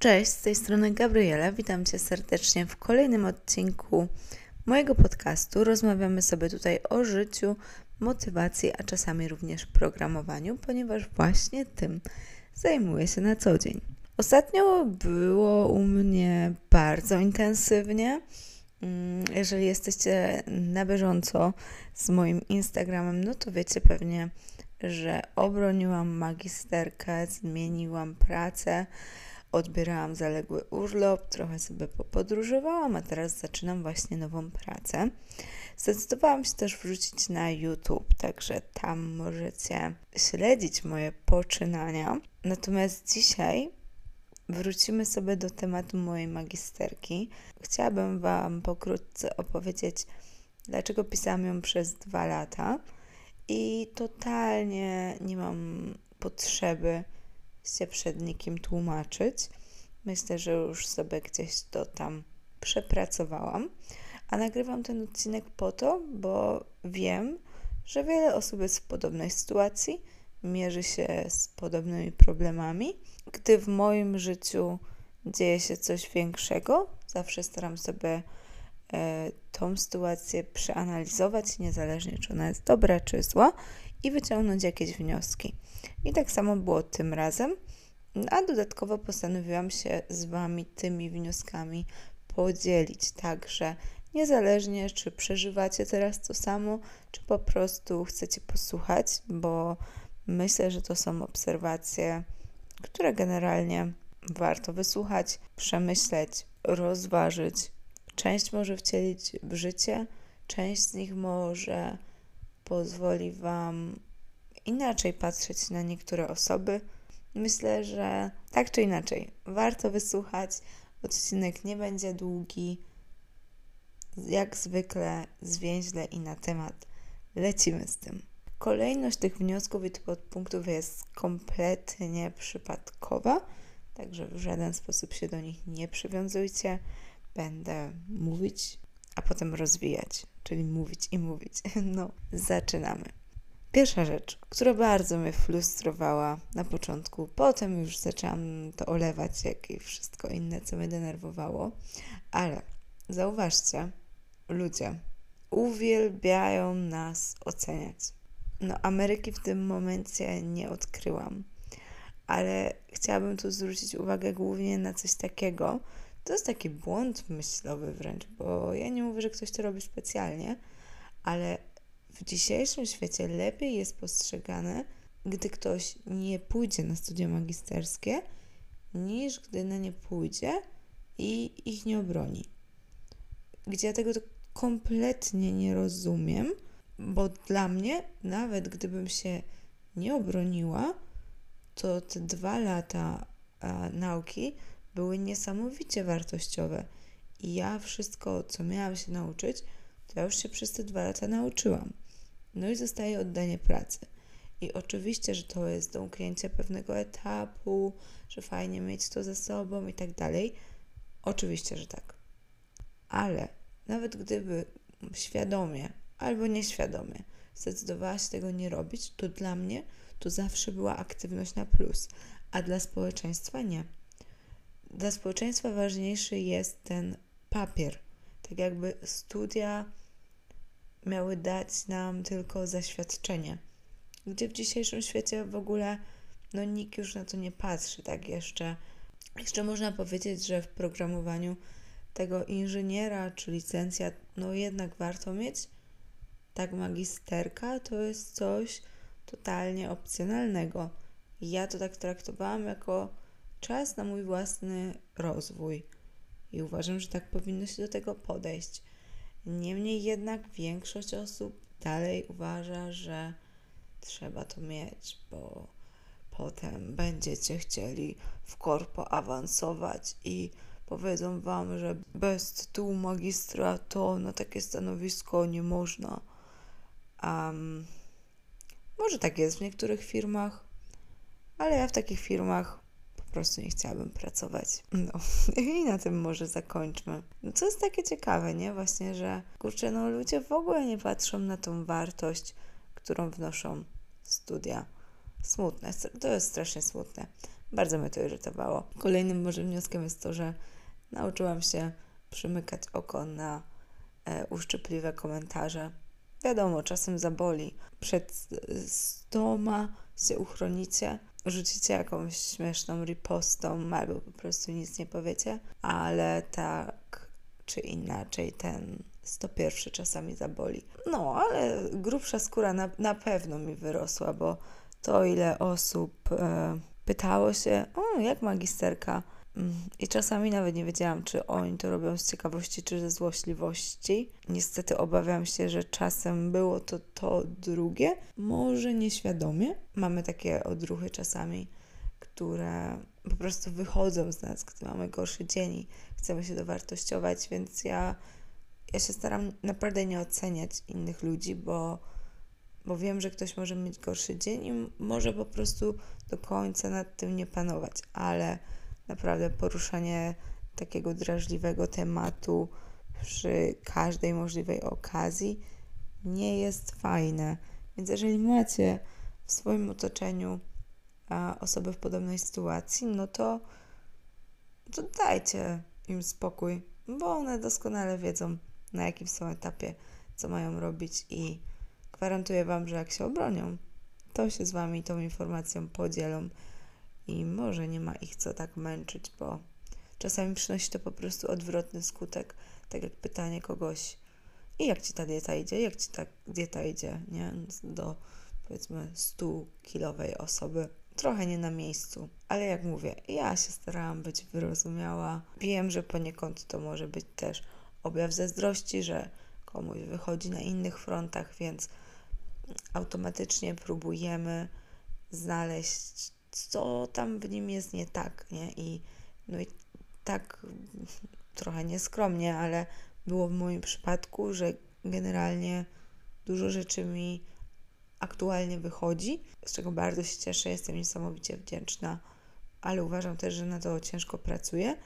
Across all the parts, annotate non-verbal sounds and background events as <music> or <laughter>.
Cześć, z tej strony Gabriela. Witam Cię serdecznie w kolejnym odcinku mojego podcastu. Rozmawiamy sobie tutaj o życiu, motywacji, a czasami również programowaniu, ponieważ właśnie tym zajmuję się na co dzień. Ostatnio było u mnie bardzo intensywnie. Mm, jeżeli jesteście na bieżąco z moim Instagramem, no to wiecie pewnie, że obroniłam magisterkę, zmieniłam pracę, odbierałam zaległy urlop, trochę sobie popodróżowałam, a teraz zaczynam właśnie nową pracę. Zdecydowałam się też wrzucić na YouTube, także tam możecie śledzić moje poczynania. Natomiast dzisiaj wrócimy sobie do tematu mojej magisterki. Chciałabym Wam pokrótce opowiedzieć, dlaczego pisałam ją przez dwa lata i totalnie nie mam potrzeby się przed nikim tłumaczyć. Myślę, że już sobie gdzieś to tam przepracowałam. A nagrywam ten odcinek po to, bo wiem, że wiele osób jest w podobnej sytuacji, mierzy się z podobnymi problemami. Gdy w moim życiu dzieje się coś większego, zawsze staram sobie e, tą sytuację przeanalizować, niezależnie czy ona jest dobra czy zła, i wyciągnąć jakieś wnioski. I tak samo było tym razem. A dodatkowo postanowiłam się z Wami tymi wnioskami podzielić. Także niezależnie, czy przeżywacie teraz to samo, czy po prostu chcecie posłuchać, bo myślę, że to są obserwacje, które generalnie warto wysłuchać, przemyśleć, rozważyć. Część może wcielić w życie, część z nich może pozwoli Wam inaczej patrzeć na niektóre osoby. Myślę, że tak czy inaczej warto wysłuchać. Odcinek nie będzie długi. Jak zwykle zwięźle i na temat. Lecimy z tym. Kolejność tych wniosków i podpunktów jest kompletnie przypadkowa, także w żaden sposób się do nich nie przywiązujcie. Będę mówić, a potem rozwijać, czyli mówić i mówić. <laughs> No, zaczynamy. Pierwsza rzecz, która bardzo mnie frustrowała na początku, potem już zaczęłam to olewać, jak i wszystko inne, co mnie denerwowało, ale zauważcie, ludzie uwielbiają nas oceniać. No, Ameryki w tym momencie nie odkryłam, ale chciałabym tu zwrócić uwagę głównie na coś takiego. To jest taki błąd myślowy wręcz, bo ja nie mówię, że ktoś to robi specjalnie, ale w dzisiejszym świecie lepiej jest postrzegane, gdy ktoś nie pójdzie na studia magisterskie, niż gdy na nie pójdzie i ich nie obroni. Gdzie ja tego kompletnie nie rozumiem, bo dla mnie, nawet gdybym się nie obroniła, to te dwa lata nauki były niesamowicie wartościowe. I ja wszystko, co miałam się nauczyć, to ja już się przez te dwa lata nauczyłam. No i zostaje oddanie pracy. I oczywiście, że to jest domknięcie pewnego etapu, że fajnie mieć to ze sobą i tak dalej. Oczywiście, że tak. Ale nawet gdyby świadomie albo nieświadomie zdecydowała się tego nie robić, to dla mnie to zawsze była aktywność na plus, a dla społeczeństwa nie. Dla społeczeństwa ważniejszy jest ten papier. Tak jakby studia miały dać nam tylko zaświadczenie. Gdzie w dzisiejszym świecie w ogóle no nikt już na to nie patrzy, tak jeszcze. Jeszcze można powiedzieć, że w programowaniu tego inżyniera czy licencja, no jednak warto mieć. Tak magisterka to jest coś totalnie opcjonalnego. Ja to tak traktowałam jako czas na mój własny rozwój. I uważam, że tak powinno się do tego podejść. Niemniej jednak większość osób dalej uważa, że trzeba to mieć, bo potem będziecie chcieli w korpo awansować i powiedzą wam, że bez tytułu magistra to na takie stanowisko nie można. Um, może tak jest w niektórych firmach, ale ja w takich firmach po prostu nie chciałabym pracować. No <laughs> i na tym może zakończmy. No co jest takie ciekawe, nie? Właśnie, że kurczę, no ludzie w ogóle nie patrzą na tą wartość, którą wnoszą studia. Smutne, to jest strasznie smutne. Bardzo mnie to irytowało. Kolejnym może wnioskiem jest to, że nauczyłam się przymykać oko na e, uszczypliwe komentarze. Wiadomo, czasem zaboli. Przed stoma się uchronicie, rzucicie jakąś śmieszną ripostą albo po prostu nic nie powiecie, ale tak czy inaczej ten 101 czasami zaboli. No, ale grubsza skóra na, na pewno mi wyrosła, bo to ile osób e, pytało się, o, jak magisterka. Mm, I czasami nawet nie wiedziałam, czy oni to robią z ciekawości, czy ze złośliwości. Niestety obawiam się, że czasem było to to drugie, może nieświadomie. Mamy takie odruchy czasami, które po prostu wychodzą z nas, gdy mamy gorszy dzień i chcemy się dowartościować, więc ja, ja się staram naprawdę nie oceniać innych ludzi, bo, bo wiem, że ktoś może mieć gorszy dzień i może po prostu do końca nad tym nie panować, ale naprawdę poruszanie takiego drażliwego tematu przy każdej możliwej okazji nie jest fajne. Więc jeżeli macie w swoim otoczeniu osoby w podobnej sytuacji, no to, to dajcie im spokój, bo one doskonale wiedzą, na jakim są etapie, co mają robić i gwarantuję Wam, że jak się obronią, to się z Wami tą informacją podzielą i może nie ma ich co tak męczyć, bo czasami przynosi to po prostu odwrotny skutek, tak jak pytanie kogoś i jak Ci ta dieta idzie, jak Ci ta dieta idzie, nie, do powiedzmy 100-kilowej osoby, trochę nie na miejscu, ale jak mówię, ja się starałam być wyrozumiała. Wiem, że poniekąd to może być też objaw zazdrości, że komuś wychodzi na innych frontach, więc automatycznie próbujemy znaleźć, co tam w nim jest nie tak, nie? I, no i tak trochę nieskromnie, ale było w moim przypadku, że generalnie dużo rzeczy mi aktualnie wychodzi, z czego bardzo się cieszę, jestem niesamowicie wdzięczna, ale uważam też, że na to ciężko pracuję.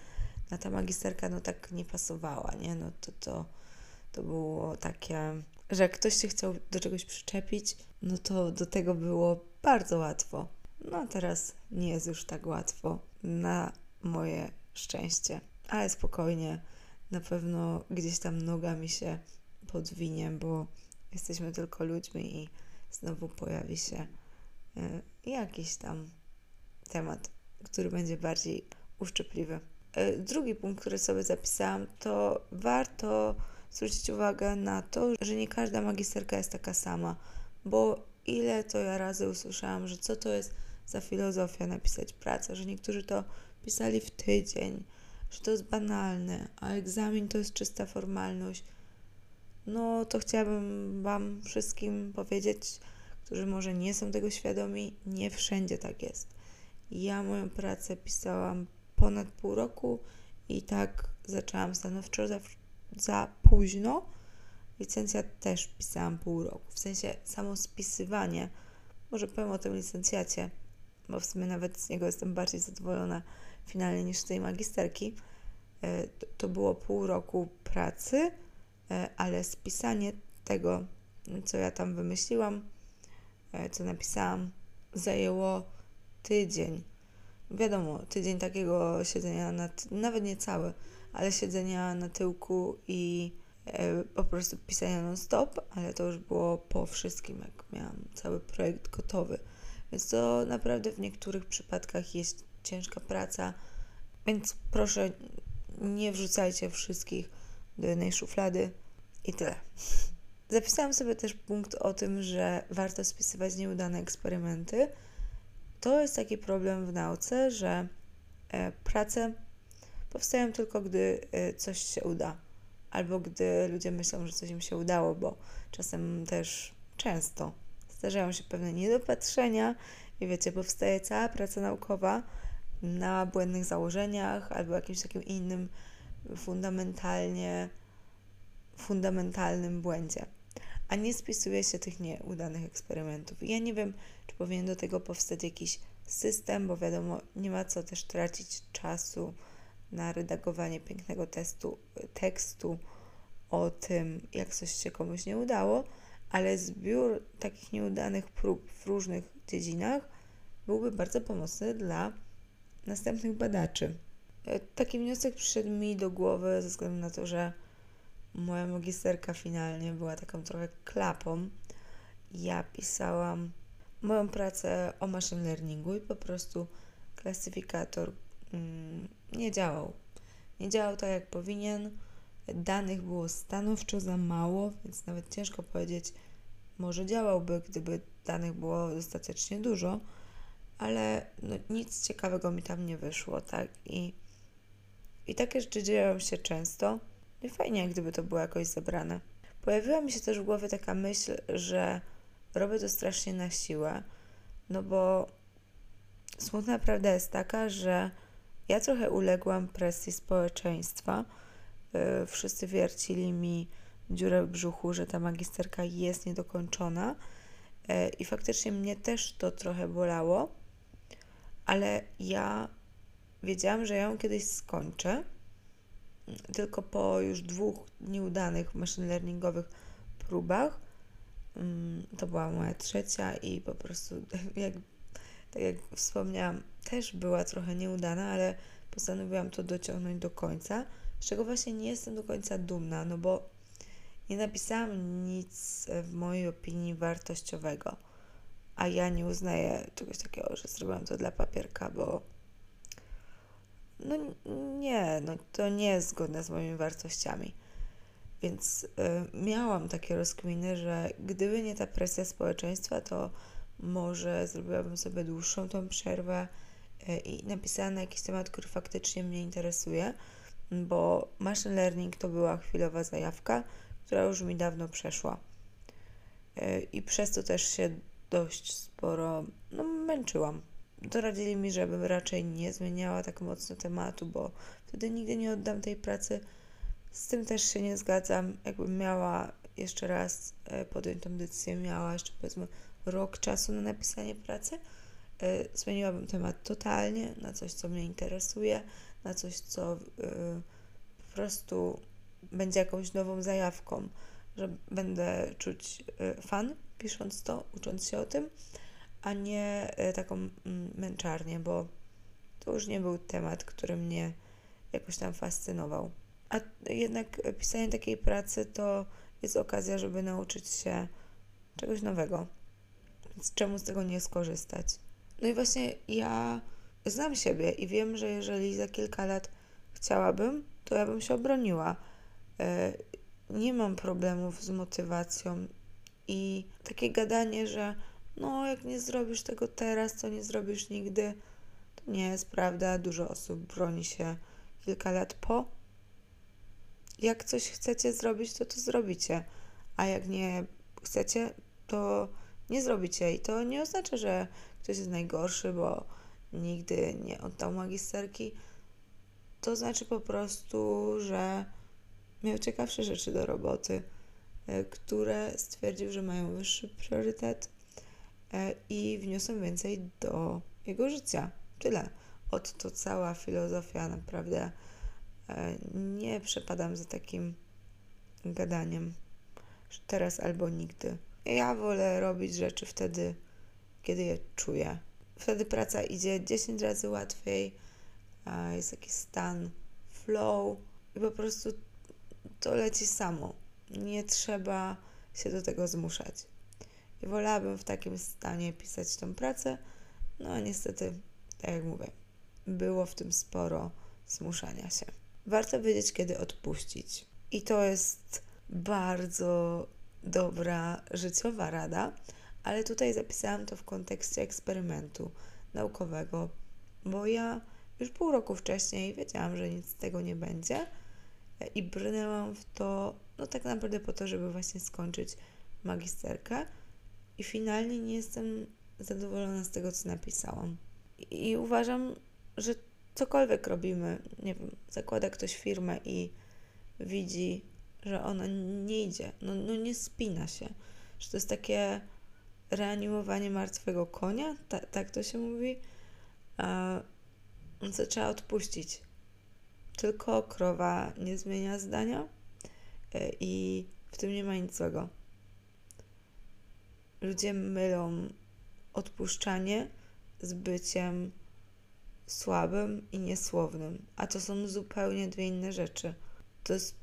Na ta magisterka no tak nie pasowała, nie? No to, to, to było takie, że jak ktoś się chciał do czegoś przyczepić, no to do tego było bardzo łatwo. No teraz nie jest już tak łatwo, na moje szczęście. Ale spokojnie, na pewno gdzieś tam noga mi się podwinie, bo jesteśmy tylko ludźmi i znowu pojawi się e, jakiś tam temat, który będzie bardziej uszczypliwy. E, drugi punkt, który sobie zapisałam, to warto zwrócić uwagę na to, że nie każda magisterka jest taka sama, bo ile to ja razy usłyszałam, że co to jest za filozofia napisać pracę, że niektórzy to pisali w tydzień, że to jest banalne, a egzamin to jest czysta formalność no to chciałabym Wam wszystkim powiedzieć, którzy może nie są tego świadomi, nie wszędzie tak jest. Ja moją pracę pisałam ponad pół roku i tak zaczęłam stanowczo za, za późno. Licencjat też pisałam pół roku. W sensie samo spisywanie, może powiem o tym licencjacie, bo w sumie nawet z niego jestem bardziej zadowolona finalnie niż z tej magisterki. E, to było pół roku pracy E, ale spisanie tego, co ja tam wymyśliłam, e, co napisałam, zajęło tydzień. Wiadomo, tydzień takiego siedzenia, na nawet nie cały, ale siedzenia na tyłku i po prostu pisania non-stop, ale to już było po wszystkim, jak miałam cały projekt gotowy. Więc to naprawdę w niektórych przypadkach jest ciężka praca, więc proszę nie wrzucajcie wszystkich do jednej szuflady i tyle. Zapisałam sobie też punkt o tym, że warto spisywać nieudane eksperymenty. To jest taki problem w nauce, że e, prace powstają tylko, gdy e, coś się uda, albo gdy ludzie myślą, że coś im się udało, bo czasem też często zdarzają się pewne niedopatrzenia i wiecie, powstaje cała praca naukowa na błędnych założeniach albo jakimś takim innym fundamentalnie fundamentalnym błędzie, a nie spisuje się tych nieudanych eksperymentów. I ja nie wiem, czy powinien do tego powstać jakiś system, bo wiadomo, nie ma co też tracić czasu na redagowanie pięknego testu, tekstu o tym, jak coś się komuś nie udało, ale zbiór takich nieudanych prób w różnych dziedzinach byłby bardzo pomocny dla następnych badaczy. E, taki wniosek przyszedł mi do głowy ze względu na to, że moja magisterka finalnie była taką trochę klapą. Ja pisałam moją pracę o machine learningu i po prostu klasyfikator mm, nie działał. Nie działał tak jak powinien. Danych było stanowczo za mało, więc nawet ciężko powiedzieć, może działałby, gdyby danych było dostatecznie dużo, ale no, nic ciekawego mi tam nie wyszło, tak? I, i takie rzeczy dzieją się często. No i fajnie, gdyby to było jakoś zebrane. Pojawiła mi się też w głowie taka myśl, że robię to strasznie na siłę, no bo smutna prawda jest taka, że ja trochę uległam presji społeczeństwa. Yy, wszyscy wiercili mi dziurę w brzuchu, że ta magisterka jest niedokończona. Yy, I faktycznie mnie też to trochę bolało, ale ja wiedziałam, że ją kiedyś skończę. Tylko po już dwóch nieudanych machine learningowych próbach Mm, to była moja trzecia i po prostu, <laughs> jak, tak jak wspomniałam, też była trochę nieudana, ale postanowiłam to dociągnąć do końca, z czego właśnie nie jestem do końca dumna, no bo nie napisałam nic w mojej opinii wartościowego, a ja nie uznaję czegoś takiego, że zrobiłam to dla papierka, bo no nie, no to nie jest zgodne z moimi wartościami. Więc y, miałam takie rozkminy, że gdyby nie ta presja społeczeństwa, to może zrobiłabym sobie dłuższą tą przerwę y, i napisała na jakiś temat, który faktycznie mnie interesuje, bo machine learning to była chwilowa zajawka, która już mi dawno przeszła. Y, I przez to też się dość sporo no, męczyłam. Doradzili mi, żebym raczej nie zmieniała tak mocno tematu, bo wtedy nigdy nie oddam tej pracy z tym też się nie zgadzam. Jakbym miała jeszcze raz e, podjąć tą decyzję, miała jeszcze powiedzmy rok czasu na napisanie pracy, e, zmieniłabym temat totalnie na coś, co mnie interesuje, na coś, co e, po prostu będzie jakąś nową zajawką, że będę czuć fan pisząc to, ucząc się o tym, a nie taką mm, męczarnię, bo to już nie był temat, który mnie jakoś tam fascynował. A jednak pisanie takiej pracy to jest okazja, żeby nauczyć się czegoś nowego. Więc czemu z tego nie skorzystać? No i właśnie ja znam siebie i wiem, że jeżeli za kilka lat chciałabym, to ja bym się obroniła. E, nie mam problemów z motywacją i takie gadanie, że no, jak nie zrobisz tego teraz, to nie zrobisz nigdy, to nie jest prawda. Dużo osób broni się kilka lat po jak coś chcecie zrobić, to to zrobicie, a jak nie chcecie, to nie zrobicie. I to nie oznacza, że ktoś jest najgorszy, bo nigdy nie oddał magisterki. To znaczy po prostu, że miał ciekawsze rzeczy do roboty, e, które stwierdził, że mają wyższy priorytet e, i wniosą więcej do jego życia. Tyle. Od to cała filozofia naprawdę E, nie przepadam za takim gadaniem, że teraz albo nigdy. Ja wolę robić rzeczy wtedy, kiedy je czuję. Wtedy praca idzie 10 razy łatwiej, jest taki stan flow i po prostu to leci samo. Nie trzeba się do tego zmuszać. I wolałabym w takim stanie pisać tą pracę, no a niestety, tak jak mówię, było w tym sporo zmuszania się. Warto wiedzieć, kiedy odpuścić. I to jest bardzo dobra życiowa rada, ale tutaj zapisałam to w kontekście eksperymentu naukowego, bo ja już pół roku wcześniej wiedziałam, że nic z tego nie będzie i brnęłam w to, no tak naprawdę po to, żeby właśnie skończyć magisterkę i finalnie nie jestem zadowolona z tego, co napisałam. I uważam, że cokolwiek robimy, nie wiem, zakłada ktoś firmę i widzi, że ona nie idzie, no, no nie spina się, że to jest takie reanimowanie martwego konia, Ta, tak to się mówi, to trzeba odpuścić. Tylko krowa nie zmienia zdania e, i w tym nie ma nic złego. Ludzie mylą odpuszczanie z byciem słabym i niesłownym, a to są zupełnie dwie inne rzeczy. To jest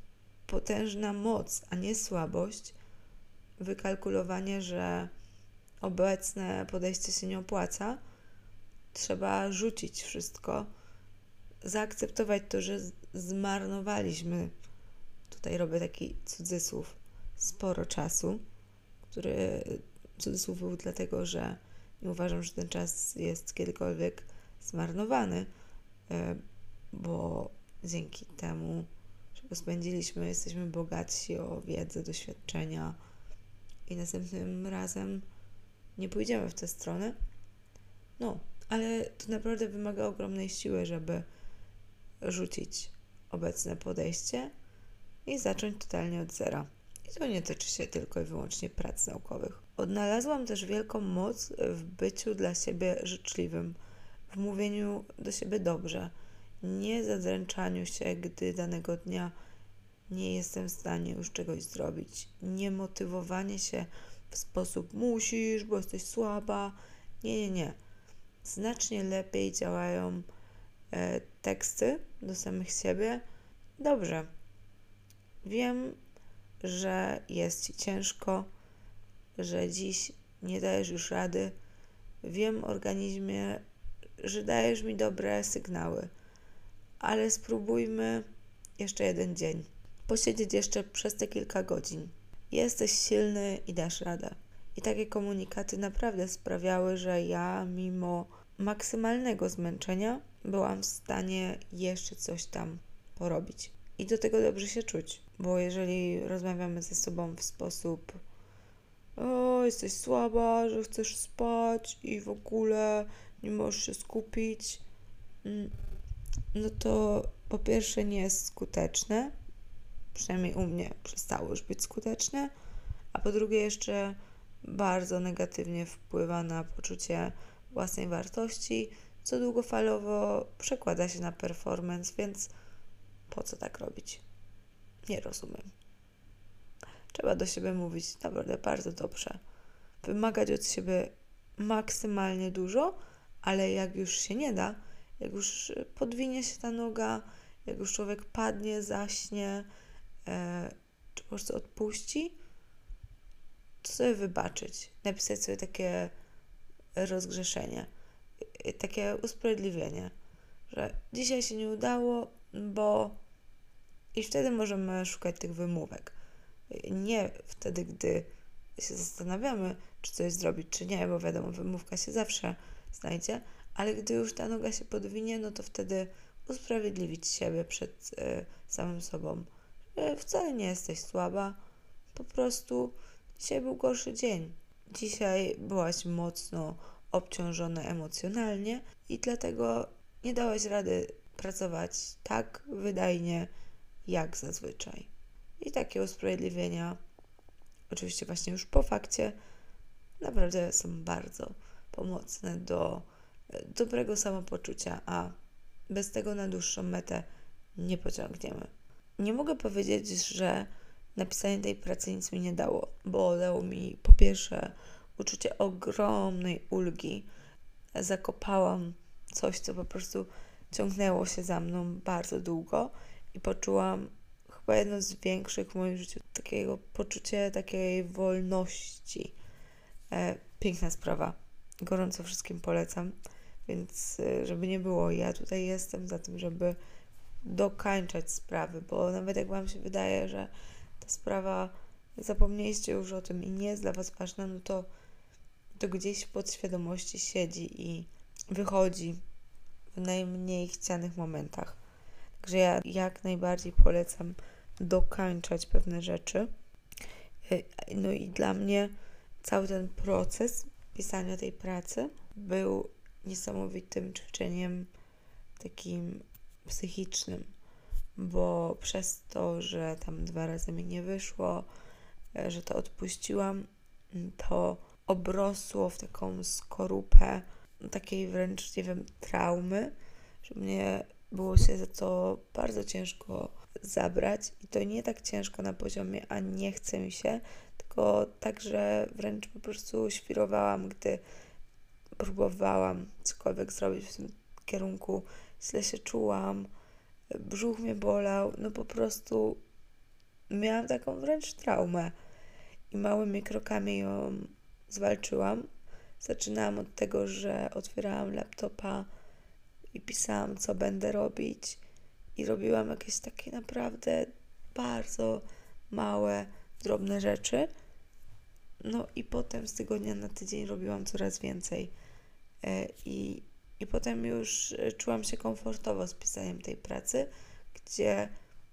potężna moc, a nie słabość, wykalkulowanie, że obecne podejście się nie opłaca. Trzeba rzucić wszystko, zaakceptować to, że zmarnowaliśmy. Tutaj robię taki cudzysłów, sporo czasu, który cudzysłów był dlatego, że nie uważam, że ten czas jest kiedykolwiek zmarnowany, e, bo dzięki temu, że go spędziliśmy, jesteśmy bogatsi o wiedzę, doświadczenia i następnym razem nie pójdziemy w tę stronę. No, ale to naprawdę wymaga ogromnej siły, żeby rzucić obecne podejście i zacząć totalnie od zera. I to nie tyczy się tylko i wyłącznie prac naukowych. Odnalazłam też wielką moc w byciu dla siebie życzliwym, w mówieniu do siebie dobrze, nie zadręczaniu się, gdy danego dnia nie jestem w stanie już czegoś zrobić, nie motywowanie się w sposób musisz, bo jesteś słaba. Nie, nie, nie. Znacznie lepiej działają teksty do samych siebie. Dobrze. Wiem, że jest ci ciężko, że dziś nie dajesz już rady. Wiem, organizmie, że dajesz mi dobre sygnały, ale spróbujmy jeszcze jeden dzień. Posiedzieć jeszcze przez te kilka godzin. Jesteś silny i dasz radę. I takie komunikaty naprawdę sprawiały, że ja, mimo maksymalnego zmęczenia, byłam w stanie jeszcze coś tam porobić. I do tego dobrze się czuć, bo jeżeli rozmawiamy ze sobą w sposób o, jesteś słaba, że chcesz spać i w ogóle nie możesz się skupić, mm, no to po pierwsze nie jest skuteczne, przynajmniej u mnie przestało już być skuteczne, a po drugie jeszcze bardzo negatywnie wpływa na poczucie własnej wartości, co długofalowo przekłada się na performance, więc po co tak robić? Nie rozumiem. Trzeba do siebie mówić naprawdę bardzo dobrze. Wymagać od siebie maksymalnie dużo, ale jak już się nie da, jak już podwinie się ta noga, jak już człowiek padnie, zaśnie, e, czy po prostu odpuści, to sobie wybaczyć. Napisać sobie takie rozgrzeszenie, takie usprawiedliwienie, że dzisiaj się nie udało, bo i wtedy możemy szukać tych wymówek. Nie wtedy, gdy się zastanawiamy, czy coś zrobić, czy nie, bo wiadomo, wymówka się zawsze znajdzie, ale gdy już ta noga się podwinie, no to wtedy usprawiedliwić siebie przed y, samym sobą, że wcale nie jesteś słaba, po prostu dzisiaj był gorszy dzień. Dzisiaj byłaś mocno obciążona emocjonalnie i dlatego nie dałaś rady pracować tak wydajnie jak zazwyczaj. I takie usprawiedliwienia, oczywiście właśnie już po fakcie, naprawdę są bardzo pomocne do e, dobrego samopoczucia, a bez tego na dłuższą metę nie pociągniemy. Nie mogę powiedzieć, że napisanie tej pracy nic mi nie dało, bo dało mi po pierwsze uczucie ogromnej ulgi. Zakopałam coś, co po prostu ciągnęło się za mną bardzo długo i poczułam chyba jedno z większych w moim życiu takiego poczucie takiej wolności. E, piękna sprawa. Gorąco wszystkim polecam. Więc e, żeby nie było, ja tutaj jestem za tym, żeby dokańczać sprawy, bo nawet jak Wam się wydaje, że sprawa zapomnieliście już o tym i nie jest dla Was ważna, no to, to gdzieś w podświadomości siedzi i wychodzi w najmniej chcianych momentach. Także ja jak najbardziej polecam dokańczać pewne rzeczy. E, no i dla mnie cały ten proces pisania tej pracy był niesamowitym ćwiczeniem takim psychicznym, bo przez to, że tam dwa razy mi nie wyszło, e, że to odpuściłam, to obrosło w taką skorupę takiej wręcz, nie wiem, traumy, że mnie było się za to bardzo ciężko zabrać. I to nie tak ciężko na poziomie, a nie chce mi się, tylko tak, że wręcz po prostu świrowałam, gdy próbowałam cokolwiek zrobić w tym kierunku, źle się czułam, brzuch mnie bolał, no po prostu miałam taką wręcz traumę i małymi krokami ją zwalczyłam. Zaczynałam od tego, że otwierałam laptopa i pisałam, co będę robić, i robiłam jakieś takie naprawdę bardzo małe, drobne rzeczy. No i potem z tygodnia na tydzień robiłam coraz więcej. E, I, i potem już e, czułam się komfortowo z pisaniem tej pracy, gdzie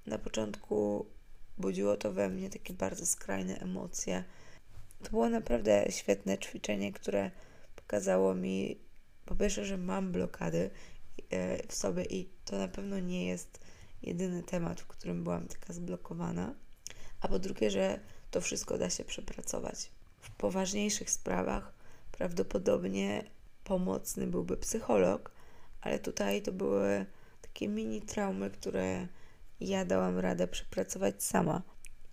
na początku budziło to we mnie takie bardzo skrajne emocje. To było naprawdę świetne ćwiczenie, które pokazało mi po pierwsze, że mam blokady e, w sobie i to na pewno nie jest jedyny temat, w którym byłam taka zblokowana, a po drugie, że to wszystko da się przepracować. W poważniejszych sprawach prawdopodobnie pomocny byłby psycholog, ale tutaj to były takie mini traumy, które ja dałam radę przepracować sama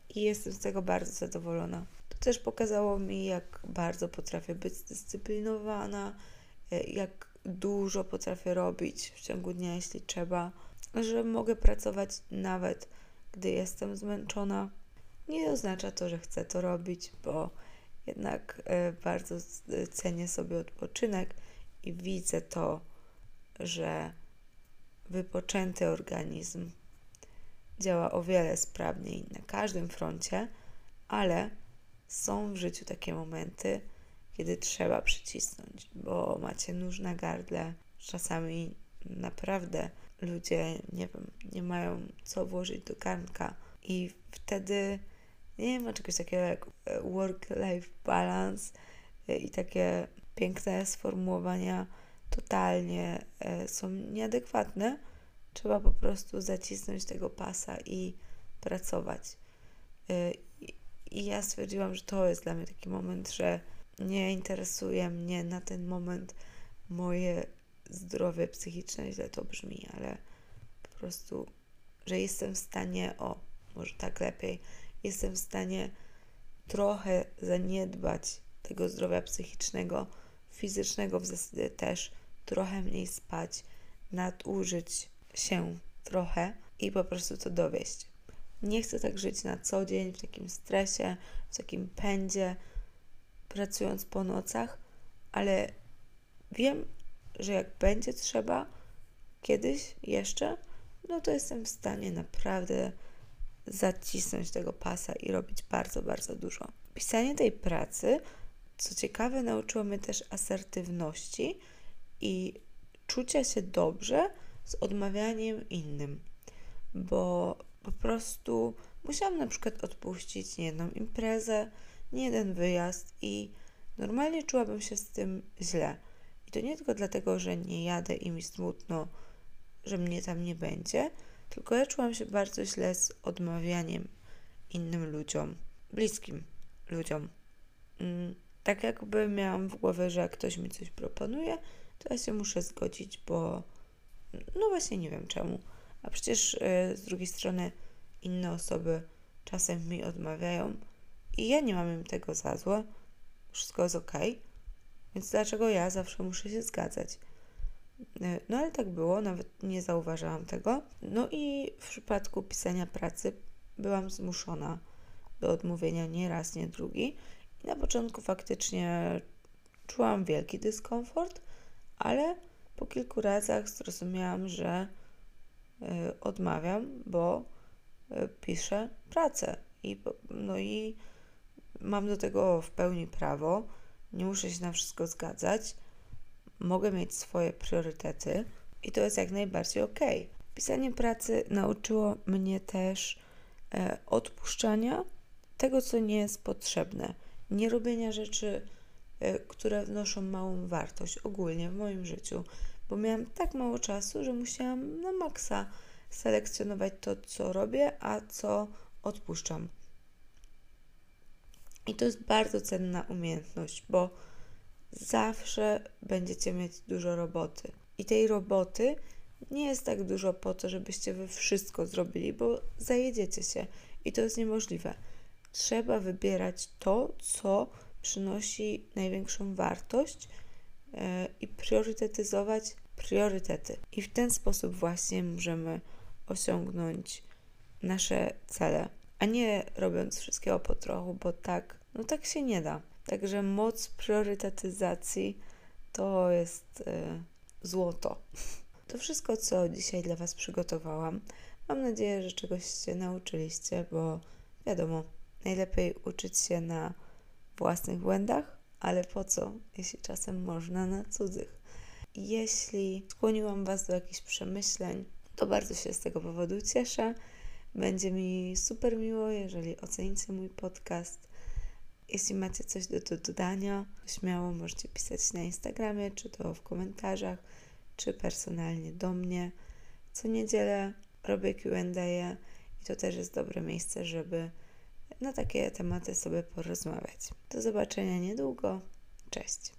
i jestem z tego bardzo zadowolona. To też pokazało mi, jak bardzo potrafię być zdyscyplinowana, e, jak dużo potrafię robić w ciągu dnia, jeśli trzeba, że mogę pracować nawet gdy jestem zmęczona. Nie oznacza to, że chcę to robić, bo jednak e, bardzo cenię sobie odpoczynek i widzę to, że wypoczęty organizm działa o wiele sprawniej na każdym froncie, ale są w życiu takie momenty, kiedy trzeba przycisnąć, bo macie nóż na gardle. Czasami naprawdę ludzie, nie wiem, nie mają co włożyć do garnka i wtedy nie ma czegoś takiego jak work-life balance i takie piękne sformułowania totalnie e, są nieadekwatne. Trzeba po prostu zacisnąć tego pasa i pracować. E, I ja stwierdziłam, że to jest dla mnie taki moment, że nie interesuje mnie na ten moment moje zdrowie psychiczne, źle to brzmi, ale po prostu, że jestem w stanie, o, może tak lepiej, jestem w stanie trochę zaniedbać tego zdrowia psychicznego, fizycznego w zasadzie też, trochę mniej spać, nadużyć się trochę i po prostu to dowieść. Nie chcę tak żyć na co dzień w takim stresie, w takim pędzie, pracując po nocach, ale wiem, że jak będzie trzeba kiedyś jeszcze, no to jestem w stanie naprawdę zacisnąć tego pasa i robić bardzo, bardzo dużo. Pisanie tej pracy, co ciekawe, nauczyło mnie też asertywności i czucia się dobrze z odmawianiem innym, bo po prostu musiałam na przykład odpuścić niejedną imprezę, nie jeden wyjazd i normalnie czułabym się z tym źle. I to nie tylko dlatego, że nie jadę i mi smutno, że mnie tam nie będzie, tylko ja czułam się bardzo źle z odmawianiem innym ludziom, bliskim ludziom. Mm, tak jakby miałam w głowie, że jak ktoś mi coś proponuje, to ja się muszę zgodzić, bo no właśnie nie wiem czemu. A przecież yy, z drugiej strony inne osoby czasem mi odmawiają i ja nie mam im tego za złe. Wszystko jest ok. Więc dlaczego ja zawsze muszę się zgadzać? E, no ale tak było, nawet nie zauważałam tego. No i w przypadku pisania pracy byłam zmuszona do odmówienia nie raz, nie drugi. Na początku faktycznie czułam wielki dyskomfort, ale po kilku razach zrozumiałam, że y, odmawiam, bo y, piszę pracę. I, no i mam do tego w pełni prawo. Nie muszę się na wszystko zgadzać. Mogę mieć swoje priorytety i to jest jak najbardziej ok. Pisanie pracy nauczyło mnie też e, odpuszczania tego, co nie jest potrzebne. Nie robienia rzeczy, e, które wnoszą małą wartość ogólnie w moim życiu, bo miałam tak mało czasu, że musiałam na maksa selekcjonować to, co robię, a co odpuszczam. I to jest bardzo cenna umiejętność, bo zawsze będziecie mieć dużo roboty. I tej roboty nie jest tak dużo po to, żebyście wy wszystko zrobili, bo zajedziecie się i to jest niemożliwe. Trzeba wybierać to, co przynosi największą wartość yy, i priorytetyzować priorytety. I w ten sposób właśnie możemy osiągnąć nasze cele, a nie robiąc wszystkiego po trochu, bo tak, no tak się nie da. Także moc priorytetyzacji to jest y, złoto. <laughs> To wszystko, co dzisiaj dla Was przygotowałam. Mam nadzieję, że czegoś się nauczyliście, bo wiadomo, najlepiej uczyć się na własnych błędach, ale po co, jeśli czasem można na cudzych. Jeśli skłoniłam Was do jakichś przemyśleń, to bardzo się z tego powodu cieszę. Będzie mi super miło, jeżeli ocenicie mój podcast. Jeśli macie coś do, do dodania, śmiało możecie pisać na Instagramie, czy to w komentarzach, czy personalnie do mnie. Co niedzielę robię QA i to też jest dobre miejsce, żeby na takie tematy sobie porozmawiać. Do zobaczenia niedługo. Cześć.